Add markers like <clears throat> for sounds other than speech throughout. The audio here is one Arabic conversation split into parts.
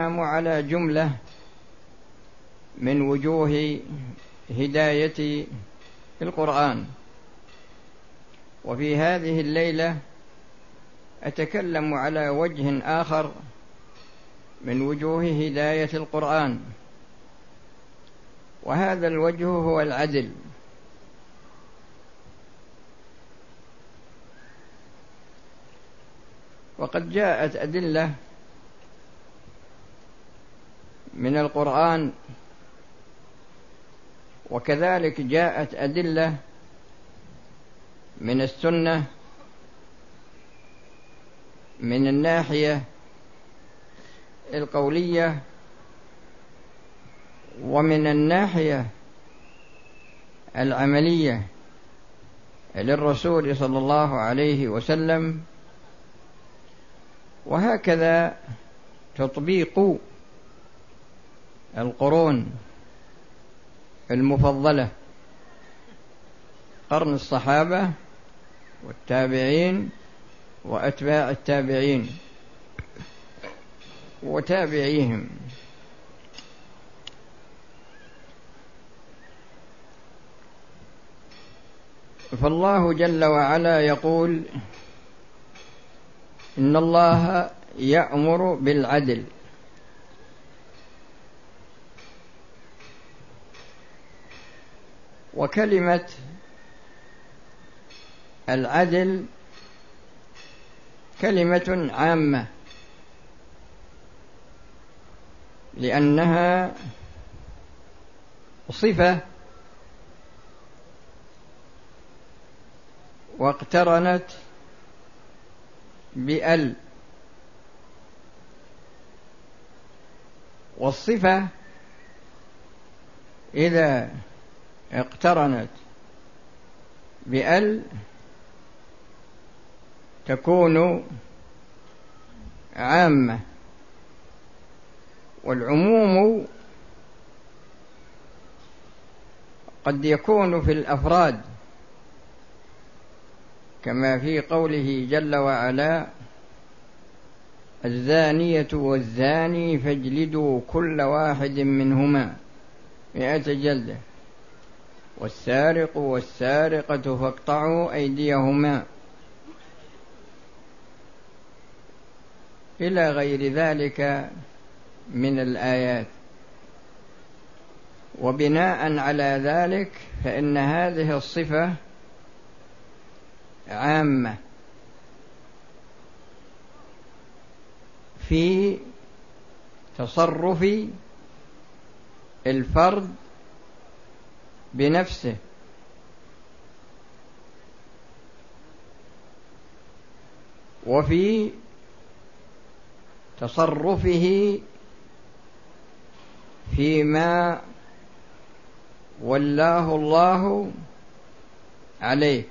على جملة من وجوه هداية القرآن. وفي هذه الليلة أتكلم على وجه آخر من وجوه هداية القرآن. وهذا الوجه هو العدل. وقد جاءت أدلة من القرآن وكذلك جاءت أدلة من السنة من الناحية القولية ومن الناحية العملية للرسول صلى الله عليه وسلم. وهكذا تطبيق القرون المفضلة قرن الصحابة والتابعين وأتباع التابعين وتابعيهم. فالله جل وعلا يقول إن الله يأمر بالعدل. وكلمة العدل كلمة عامة لأنها صفة واقترنت بأل والصفة إذا اقترنت بأل تكون عامة والعموم قد يكون في الأفراد كما في قوله جل وعلا الزانية والزاني فاجلدوا كل واحد منهما مئة جلدة. والسارق والسارقة فاقطعوا أيديهما إلى غير ذلك من الآيات. وبناء على ذلك فإن هذه الصفة عامة في تصرف الفرد بنفسه. وفي تصرفه فيما ولاه الله عليه.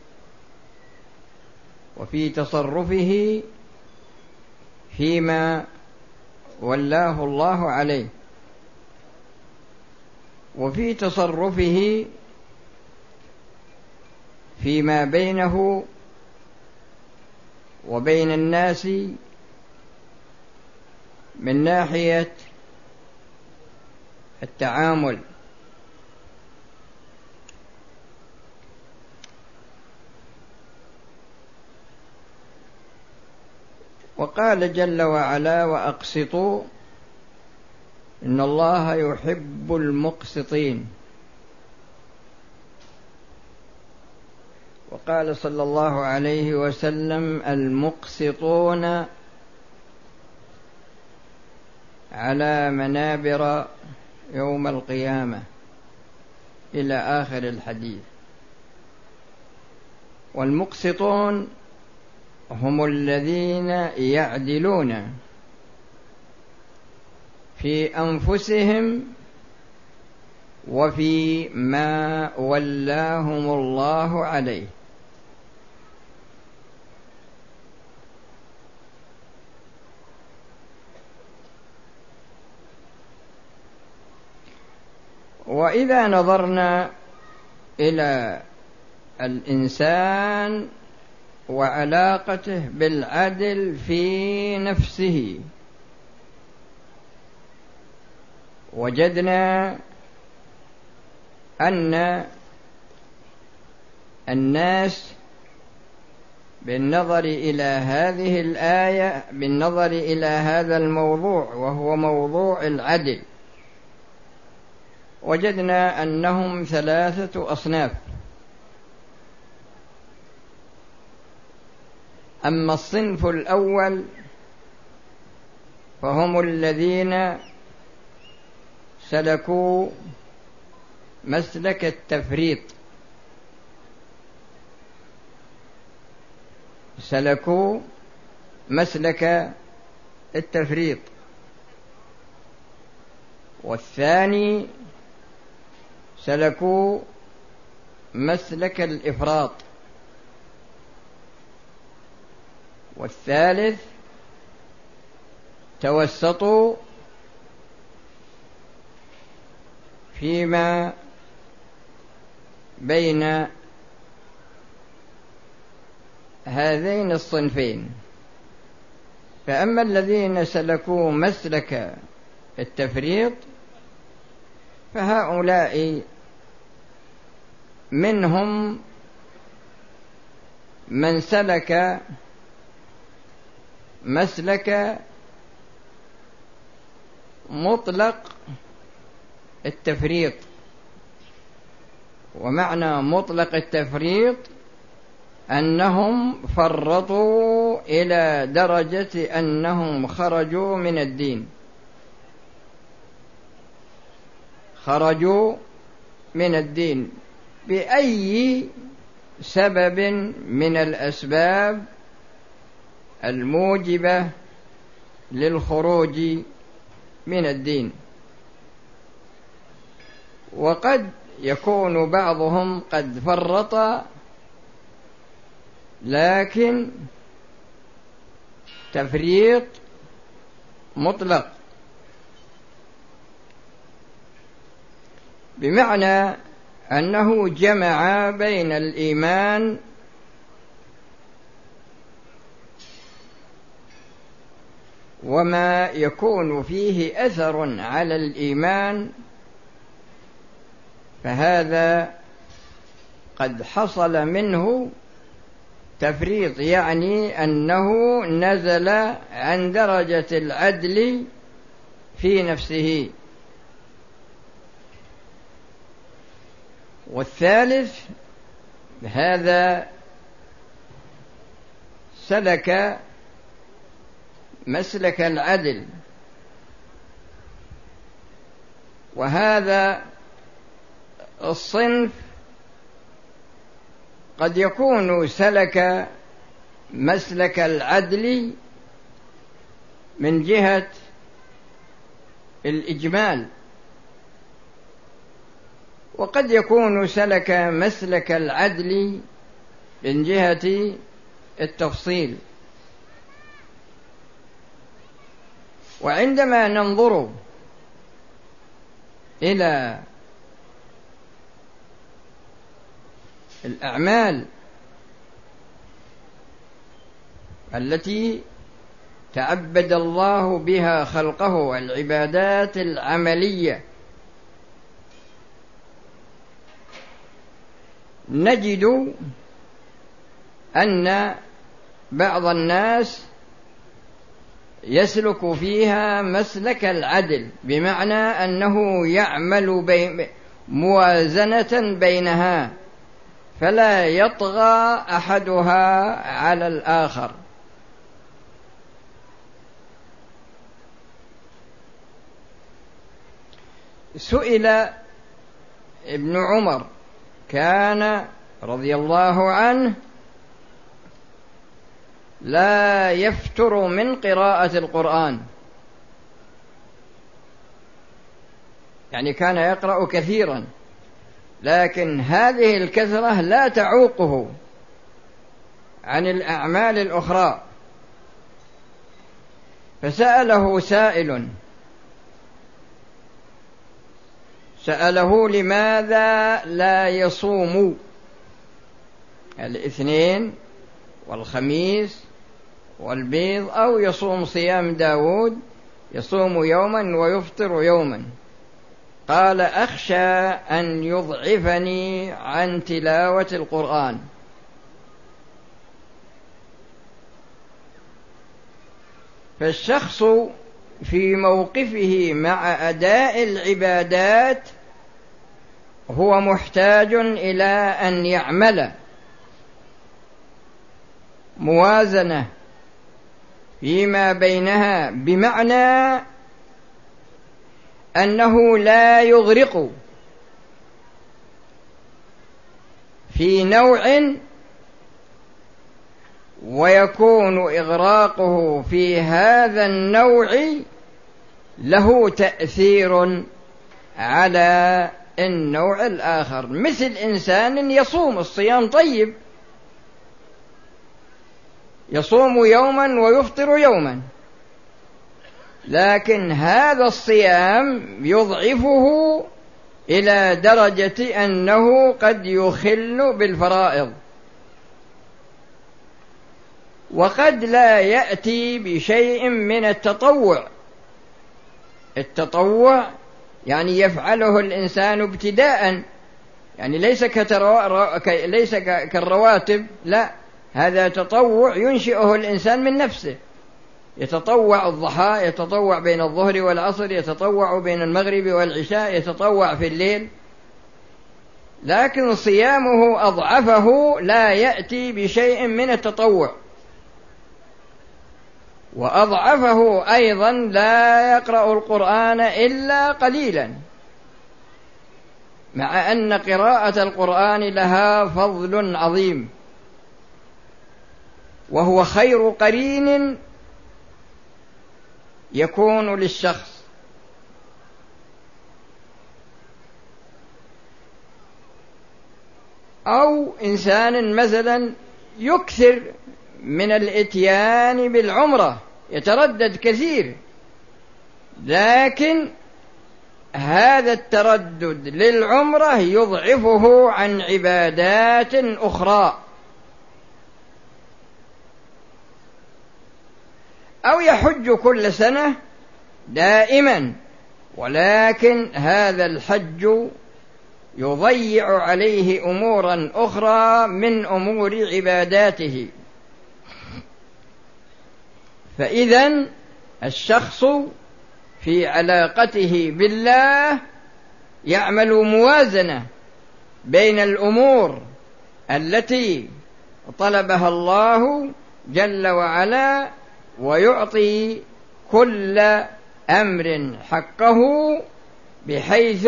وفي تصرفه فيما ولاه الله عليه. وفي تصرفه فيما بينه وبين الناس من ناحية التعامل. وقال جل وعلا وأقسطوا إن الله يحب المقسطين. وقال صلى الله عليه وسلم المقسطون على منابر يوم القيامة إلى آخر الحديث. والمقسطون هم الذين يعدلون. في أنفسهم وفي ما ولاهم الله عليه. وإذا نظرنا إلى الإنسان وعلاقته بالعدل في نفسه وجدنا أن الناس بالنظر إلى هذه الآية بالنظر إلى هذا الموضوع وهو موضوع العدل. وجدنا أنهم ثلاثة أصناف. أما الصنف الأول فهم الذين سلكوا مسلك التفريط. سلكوا مسلك التفريط. والثاني سلكوا مسلك الإفراط. والثالث توسطوا فيما بين هذين الصنفين. فأما الذين سلكوا مسلك التفريط فهؤلاء منهم من سلك مسلك مطلق التفريط. ومعنى مطلق التفريط أنهم فرطوا إلى درجة أنهم خرجوا من الدين. خرجوا من الدين. بأي سبب من الأسباب الموجبة للخروج من الدين؟ وقد يكون بعضهم قد فرط لكن تفريط مطلق. بمعنى أنه جمع بين الإيمان وما يكون فيه أثر على الإيمان فهذا قد حصل منه تفريط يعني أنه نزل عن درجة العدل في نفسه. والثالث هذا سلك مسلك العدل. وهذا الصنف قد يكون سلك مسلك العدل من جهة الإجمال. وقد يكون سلك مسلك العدل من جهة التفصيل. وعندما ننظر إلى الأعمال التي تعبد الله بها خلقه العبادات العملية. نجد أن بعض الناس يسلك فيها مسلك العدل بمعنى أنه يعمل بين موازنة بينها. فلا يطغى أحدها على الآخر. سئل ابن عمر كان رضي الله عنه لا يفتر من قراءة القرآن. يعني كان يقرأ كثيرا. لكن هذه الكثرة لا تعوقه عن الأعمال الأخرى. فسأله سائل سأله لماذا لا يصوم؟ الاثنين والخميس والبيض أو يصوم صيام داود يصوم يوما ويفطر يوما. قال أخشى أن يضعفني عن تلاوة القرآن. فالشخص في موقفه مع أداء العبادات هو محتاج إلى أن يعمل. موازنة فيما بينها بمعنى أنه لا يغرق في نوع ويكون إغراقه في هذا النوع له تأثير على النوع الآخر. مثل إنسان يصوم الصيام طيب. يصوم يوما ويفطر يوما. لكن هذا الصيام يضعفه إلى درجة أنه قد يخل بالفرائض. وقد لا يأتي بشيء من التطوع. التطوع يعني يفعله الإنسان ابتداء. يعني ليس. ليس كالرواتب لا. هذا تطوع ينشئه الإنسان من نفسه. يتطوع الضحى يتطوع بين الظهر والعصر يتطوع بين المغرب والعشاء يتطوع في الليل. لكن صيامه أضعفه لا يأتي بشيء من التطوع. وأضعفه أيضا لا يقرأ القرآن إلا قليلا. مع أن قراءة القرآن لها فضل عظيم. وهو خير قرين يكون للشخص. أو إنسان مثلا يكثر من الإتيان بالعمرة يتردد كثير. لكن هذا التردد للعمرة يضعفه عن عبادات أخرى. أو يحج كل سنة دائما ولكن هذا الحج يضيع عليه أمورا أخرى من أمور عباداته. فإذا الشخص في علاقته بالله يعمل موازنة بين الأمور التي طلبها الله جل وعلا ويعطي كل أمر حقه بحيث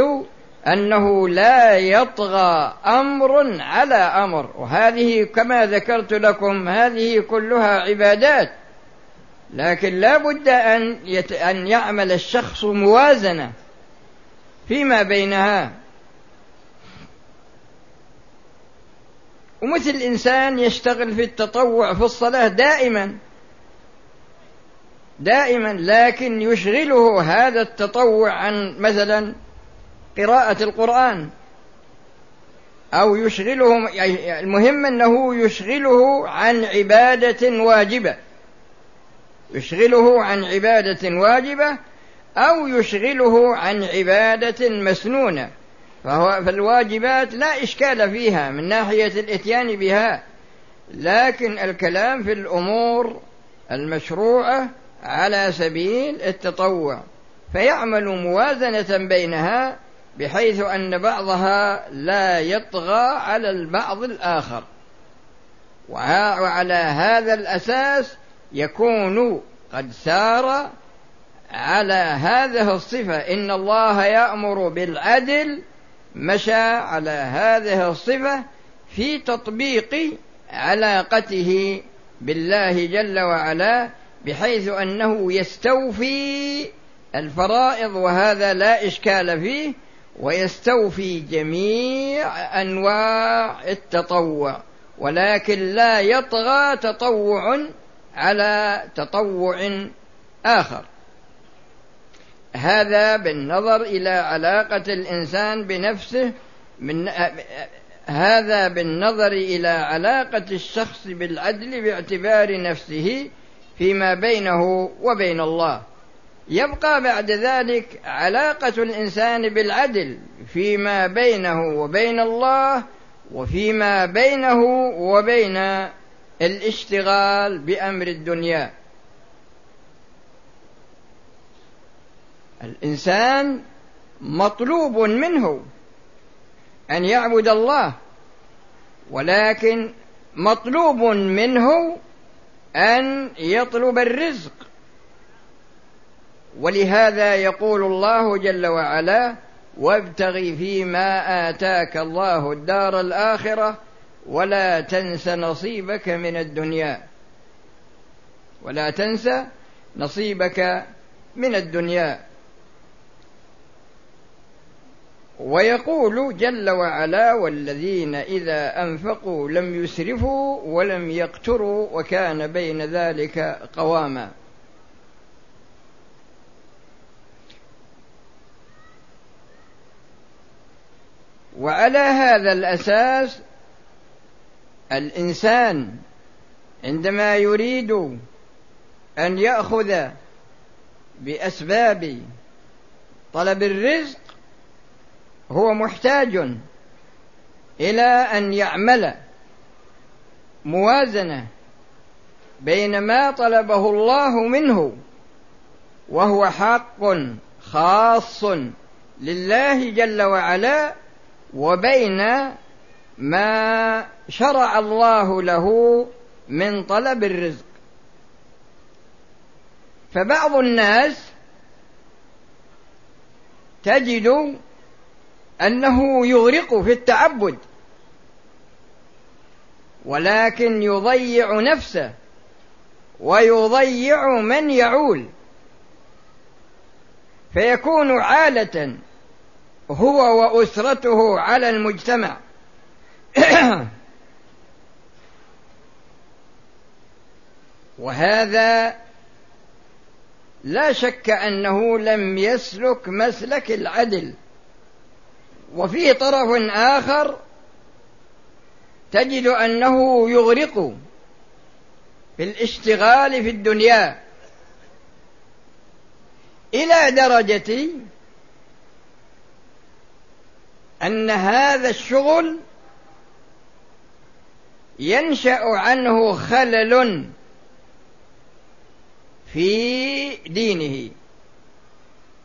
أنه لا يطغى أمر على أمر. وهذه كما ذكرت لكم هذه كلها عبادات. لكن لا بد أن, يت... أن يعمل الشخص موازنة فيما بينها. ومثل إنسان يشتغل في التطوع في الصلاة دائما. دائما لكن يشغله هذا التطوع عن مثلا قراءة القرآن. أو يشغله يعني المهم أنه يشغله عن عبادة واجبة. يشغله عن عبادة واجبة أو يشغله عن عبادة مسنونة. فهو فالواجبات لا إشكال فيها من ناحية الإتيان بها. لكن الكلام في الأمور المشروعة على سبيل التطوع فيعمل موازنة بينها بحيث أن بعضها لا يطغى على البعض الآخر. وعلى هذا الأساس يكون قد سار على هذه الصفة. إن الله يأمر بالعدل مشى على هذه الصفة في تطبيق علاقته بالله جل وعلا بحيث أنه يستوفي الفرائض وهذا لا إشكال فيه ويستوفي جميع أنواع التطوع ولكن لا يطغى تطوع على تطوع آخر. هذا بالنظر إلى علاقة الإنسان بنفسه من هذا بالنظر إلى علاقة الشخص بالعدل باعتبار نفسه فيما بينه وبين الله. يبقى بعد ذلك علاقة الإنسان بالعدل فيما بينه وبين الله وفيما بينه وبين الاشتغال بأمر الدنيا. الإنسان مطلوب منه أن يعبد الله ولكن مطلوب منه أن يطلب الرزق. ولهذا يقول الله جل وعلا وابتغ فيما آتاك الله الدار الآخرة ولا تنس نصيبك من الدنيا. ولا تنس نصيبك من الدنيا. ويقول جل وعلا والذين إذا أنفقوا لم يسرفوا ولم يقتروا وكان بين ذلك قواما. وعلى هذا الأساس الإنسان عندما يريد أن يأخذ بأسباب طلب الرزق هو محتاج إلى أن يعمل موازنة بين ما طلبه الله منه وهو حق خاص لله جل وعلا وبين ما شرع الله له من طلب الرزق. فبعض الناس تجد أنه يغرق في التعبد ولكن يضيع نفسه ويضيع من يعول. فيكون عالة هو وأسرته على المجتمع. <coughs> وهذا لا شك أنه لم يسلك مسلك العدل. وفي طرف آخر تجد أنه يغرق في الاشتغال في الدنيا. إلى درجة أن هذا الشغل ينشأ عنه خلل في دينه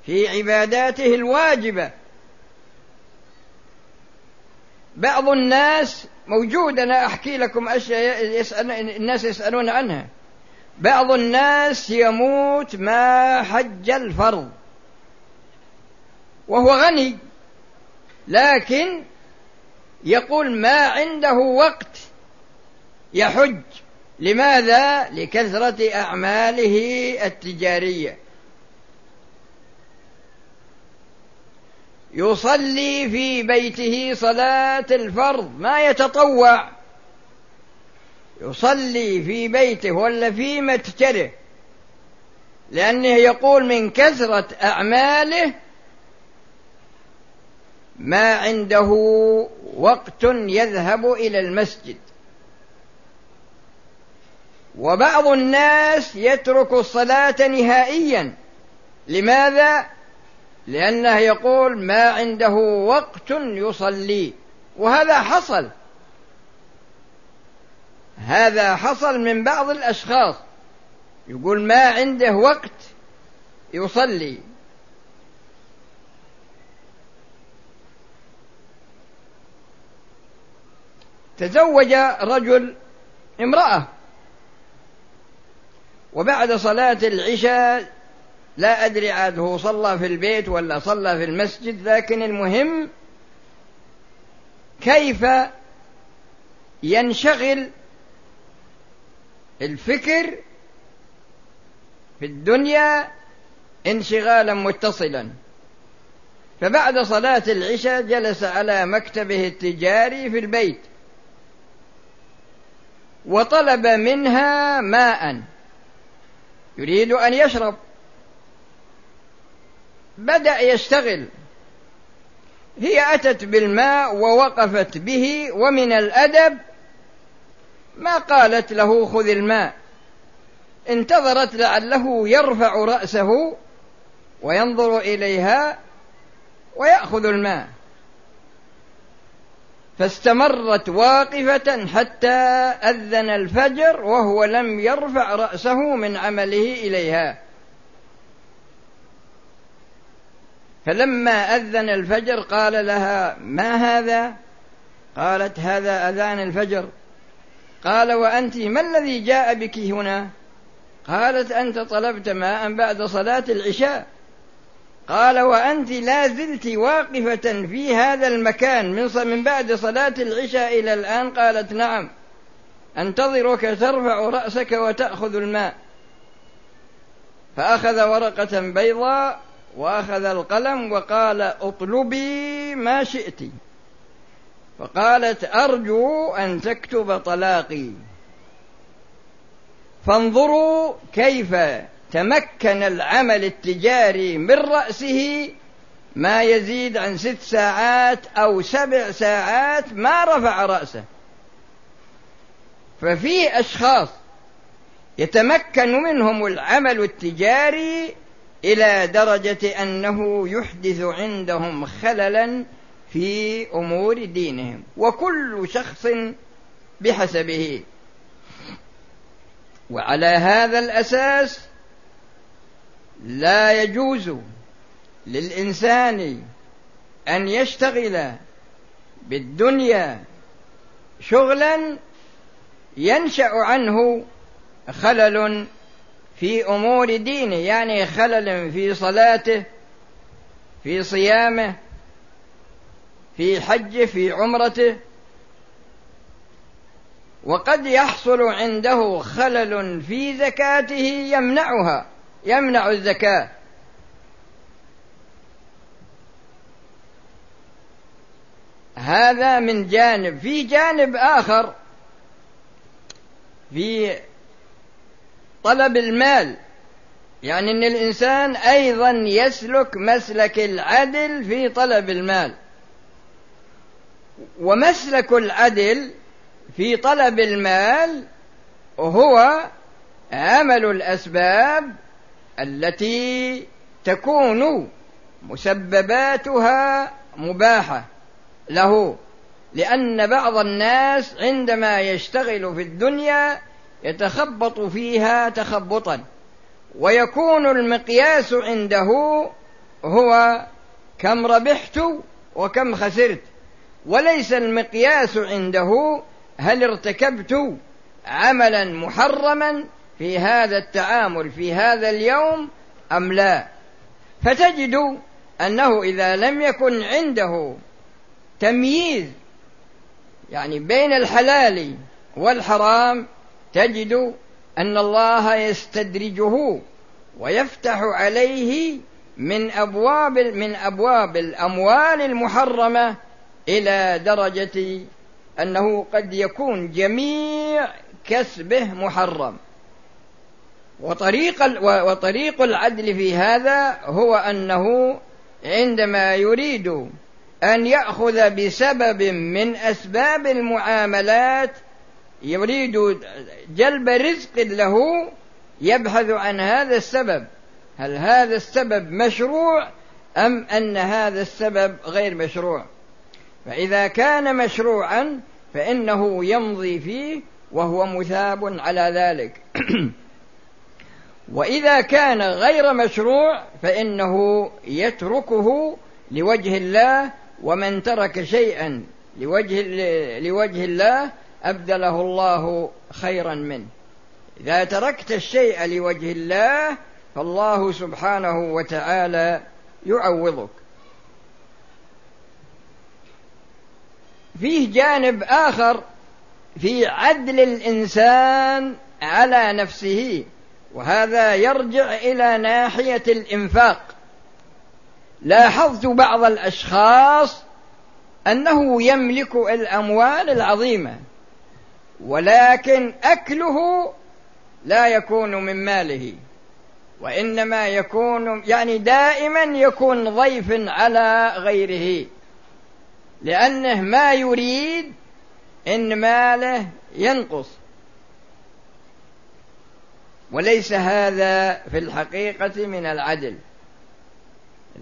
في عباداته الواجبة. بعض الناس موجود أنا أحكي لكم أشياء يسأل الناس يسألون عنها. بعض الناس يموت ما حج الفرض. وهو غني لكن يقول ما عنده وقت يحج. لماذا؟ لكثرة أعماله التجارية. يصلي في بيته صلاة الفرض ما يتطوع. يصلي في بيته ولا في متجره. لأنه يقول من كثرة أعماله ما عنده وقت يذهب إلى المسجد. وبعض الناس يترك الصلاة نهائيا. لماذا؟ لأنه يقول ما عنده وقت يصلي. وهذا حصل. هذا حصل من بعض الأشخاص. يقول ما عنده وقت يصلي. تزوج رجل امرأة. وبعد صلاة العشاء لا أدري عاد هو صلى في البيت ولا صلى في المسجد لكن المهم كيف ينشغل الفكر في الدنيا انشغالا متصلا. فبعد صلاة العشاء جلس على مكتبه التجاري في البيت وطلب منها ماء يريد أن يشرب. بدأ يشتغل. هي أتت بالماء ووقفت به ومن الأدب ما قالت له خذ الماء. انتظرت لعله يرفع رأسه وينظر إليها ويأخذ الماء. فاستمرت واقفة حتى أذن الفجر وهو لم يرفع رأسه من عمله إليها. فلما أذن الفجر قال لها ما هذا؟ قالت هذا أذان الفجر. قال وأنت ما الذي جاء بك هنا؟ قالت أنت طلبت ماء بعد صلاة العشاء. قال وأنت لا زلت واقفة في هذا المكان من من بعد صلاة العشاء إلى الآن. قالت نعم أنتظرك ترفع رأسك وتأخذ الماء. فأخذ ورقة بيضاء وأخذ القلم وقال اطلبي ما شئت. فقالت أرجو أن تكتب طلاقي. فانظروا كيف تمكن العمل التجاري من رأسه ما يزيد عن ست ساعات أو سبع ساعات ما رفع رأسه. ففي أشخاص يتمكن منهم العمل التجاري إلى درجة أنه يحدث عندهم خللا في أمور دينهم وكل شخص بحسبه. وعلى هذا الأساس لا يجوز للإنسان أن يشتغل بالدنيا شغلا ينشأ عنه خلل في أمور دينه يعني خلل في صلاته في صيامه في حجه في عمرته. وقد يحصل عنده خلل في زكاته يمنعها يمنع الزكاة. هذا من جانب في جانب آخر في طلب المال. يعني إن الإنسان أيضا يسلك مسلك العدل في طلب المال. ومسلك العدل في طلب المال هو عمل الأسباب التي تكون مسبباتها مباحة له. لأن بعض الناس عندما يشتغل في الدنيا يتخبط فيها تخبطا. ويكون المقياس عنده هو كم ربحت وكم خسرت. وليس المقياس عنده هل ارتكبت عملا محرما في هذا التعامل في هذا اليوم أم لا. فتجد أنه إذا لم يكن عنده تمييز يعني بين الحلال والحرام تجد أن الله يستدرجه ويفتح عليه من أبواب من أبواب الأموال المحرمة إلى درجة أنه قد يكون جميع كسبه محرم. وطريق وطريق العدل في هذا هو أنه عندما يريد أن يأخذ بسبب من أسباب المعاملات يريد جلب رزق له يبحث عن هذا السبب. هل هذا السبب مشروع أم أن هذا السبب غير مشروع؟ فإذا كان مشروعا فإنه يمضي فيه وهو مثاب على ذلك. <clears throat> وإذا كان غير مشروع فإنه يتركه لوجه الله ومن ترك شيئا لوجه لوجه الله أبدله الله خيرا منه. إذا تركت الشيء لوجه الله فالله سبحانه وتعالى يعوضك. فيه جانب آخر في عدل الإنسان على نفسه وهذا يرجع إلى ناحية الإنفاق. لاحظت بعض الأشخاص أنه يملك الأموال العظيمة. ولكن أكله لا يكون من ماله وإنما يكون يعني دائما يكون ضيف على غيره لأنه ما يريد إن ماله ينقص. وليس هذا في الحقيقة من العدل.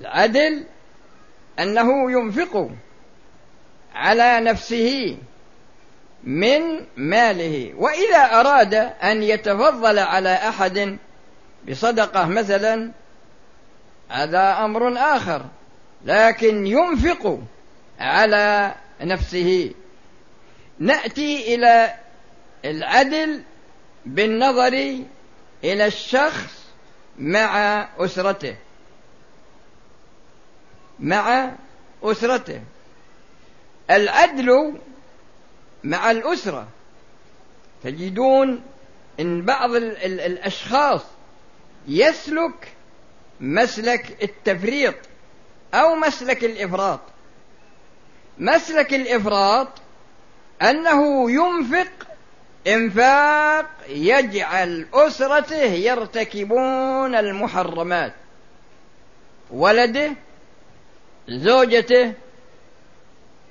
العدل أنه ينفق على نفسه من ماله. وإذا أراد أن يتفضل على أحد بصدقة مثلا هذا أمر آخر. لكن ينفق على نفسه. نأتي إلى العدل بالنظر إلى الشخص مع أسرته. مع أسرته. العدل مع الأسرة. تجدون إن بعض الأشخاص يسلك مسلك التفريط أو مسلك الإفراط. مسلك الإفراط أنه ينفق إنفاق يجعل أسرته يرتكبون المحرمات. ولده زوجته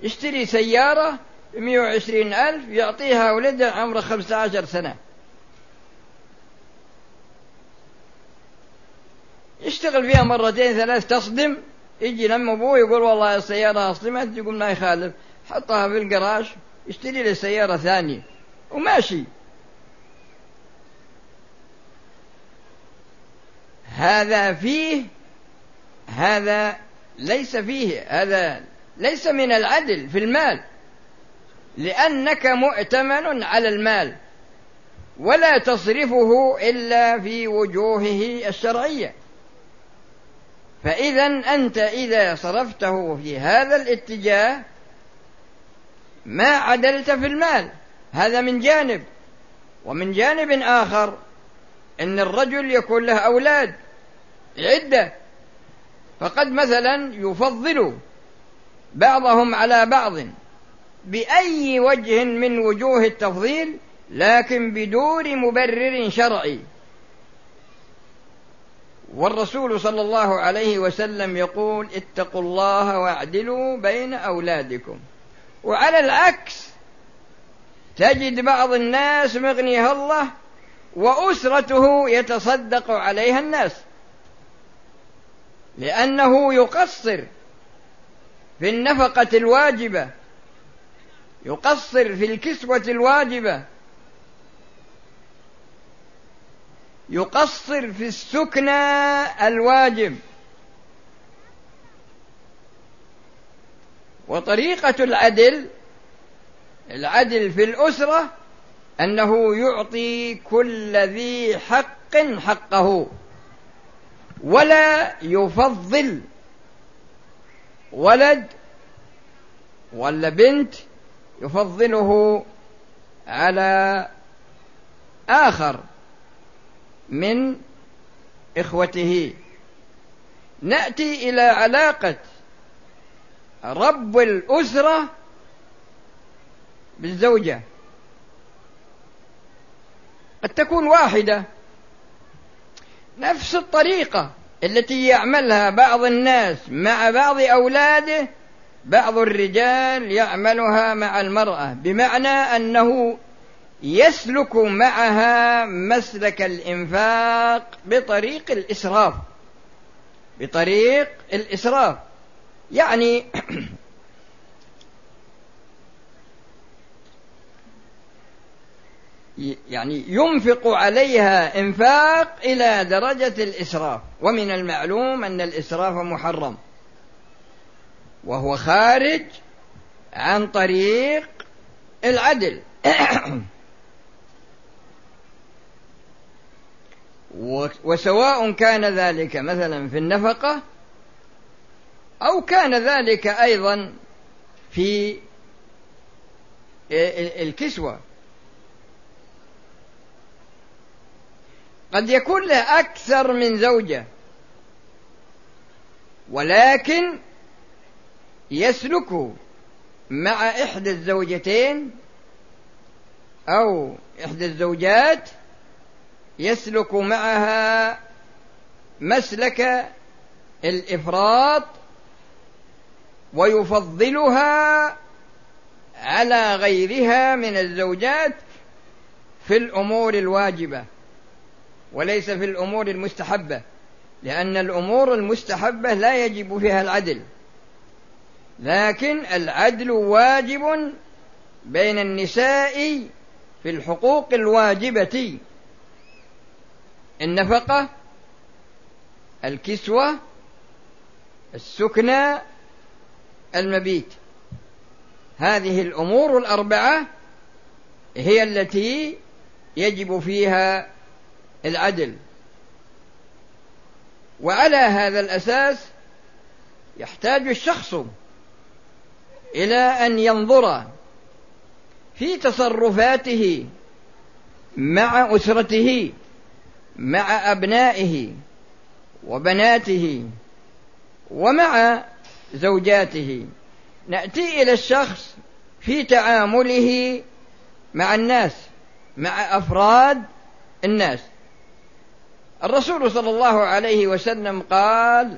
يشتري سيارة بمئة وعشرين ألف يعطيها ولده عمره خمسة عشر سنة. يشتغل فيها مرتين ثلاث تصدم يجي لما أبوه يقول والله السيارة أصدمت يقول ما يخالف حطها في الجراج يشتري له سيارة ثانية وماشي. هذا فيه هذا ليس فيه هذا ليس من العدل في المال. لأنك مؤتمن على المال ولا تصرفه إلا في وجوهه الشرعية. فإذا أنت إذا صرفته في هذا الاتجاه ما عدلت في المال. هذا من جانب. ومن جانب آخر أن الرجل يكون له أولاد عدة. فقد مثلا يفضل بعضهم على بعض. بأي وجه من وجوه التفضيل لكن بدون مبرر شرعي. والرسول صلى الله عليه وسلم يقول اتقوا الله واعدلوا بين أولادكم. وعلى العكس تجد بعض الناس مغنيها الله وأسرته يتصدق عليها الناس لأنه يقصر في النفقة الواجبة يقصر في الكسوة الواجبة. يقصر في السكنى الواجب. وطريقة العدل العدل في الأسرة أنه يعطي كل ذي حق حقه ولا يفضل ولد ولا بنت يفضله على آخر من إخوته. نأتي إلى علاقة رب الأسرة بالزوجة. قد تكون واحدة. نفس الطريقة التي يعملها بعض الناس مع بعض أولاده بعض الرجال يعملها مع المرأة بمعنى أنه يسلك معها مسلك الإنفاق بطريق الإسراف. بطريق الإسراف. يعني <clears throat> يعني ينفق عليها إنفاق إلى درجة الإسراف. ومن المعلوم أن الإسراف محرم. وهو خارج عن طريق العدل. وسواء كان ذلك مثلا في النفقة أو كان ذلك أيضا في الكسوة. قد يكون له أكثر من زوجة ولكن يسلك مع إحدى الزوجتين أو إحدى الزوجات يسلك معها مسلك الإفراط ويفضلها على غيرها من الزوجات في الأمور الواجبة وليس في الأمور المستحبة لأن الأمور المستحبة لا يجب فيها العدل. لكن العدل واجب بين النساء في الحقوق الواجبة. النفقة الكسوة السكنى المبيت. هذه الأمور الأربعة هي التي يجب فيها العدل. وعلى هذا الأساس يحتاج الشخص إلى أن ينظر في تصرفاته مع أسرته مع أبنائه وبناته ومع زوجاته. نأتي إلى الشخص في تعامله مع الناس مع أفراد الناس. الرسول صلى الله عليه وسلم قال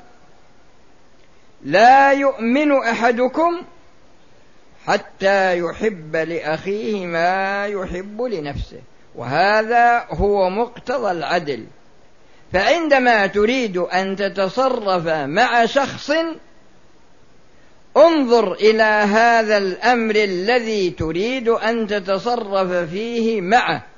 لا يؤمن أحدكم حتى يحب لأخيه ما يحب لنفسه. وهذا هو مقتضى العدل. فعندما تريد أن تتصرف مع شخص انظر إلى هذا الأمر الذي تريد أن تتصرف فيه معه.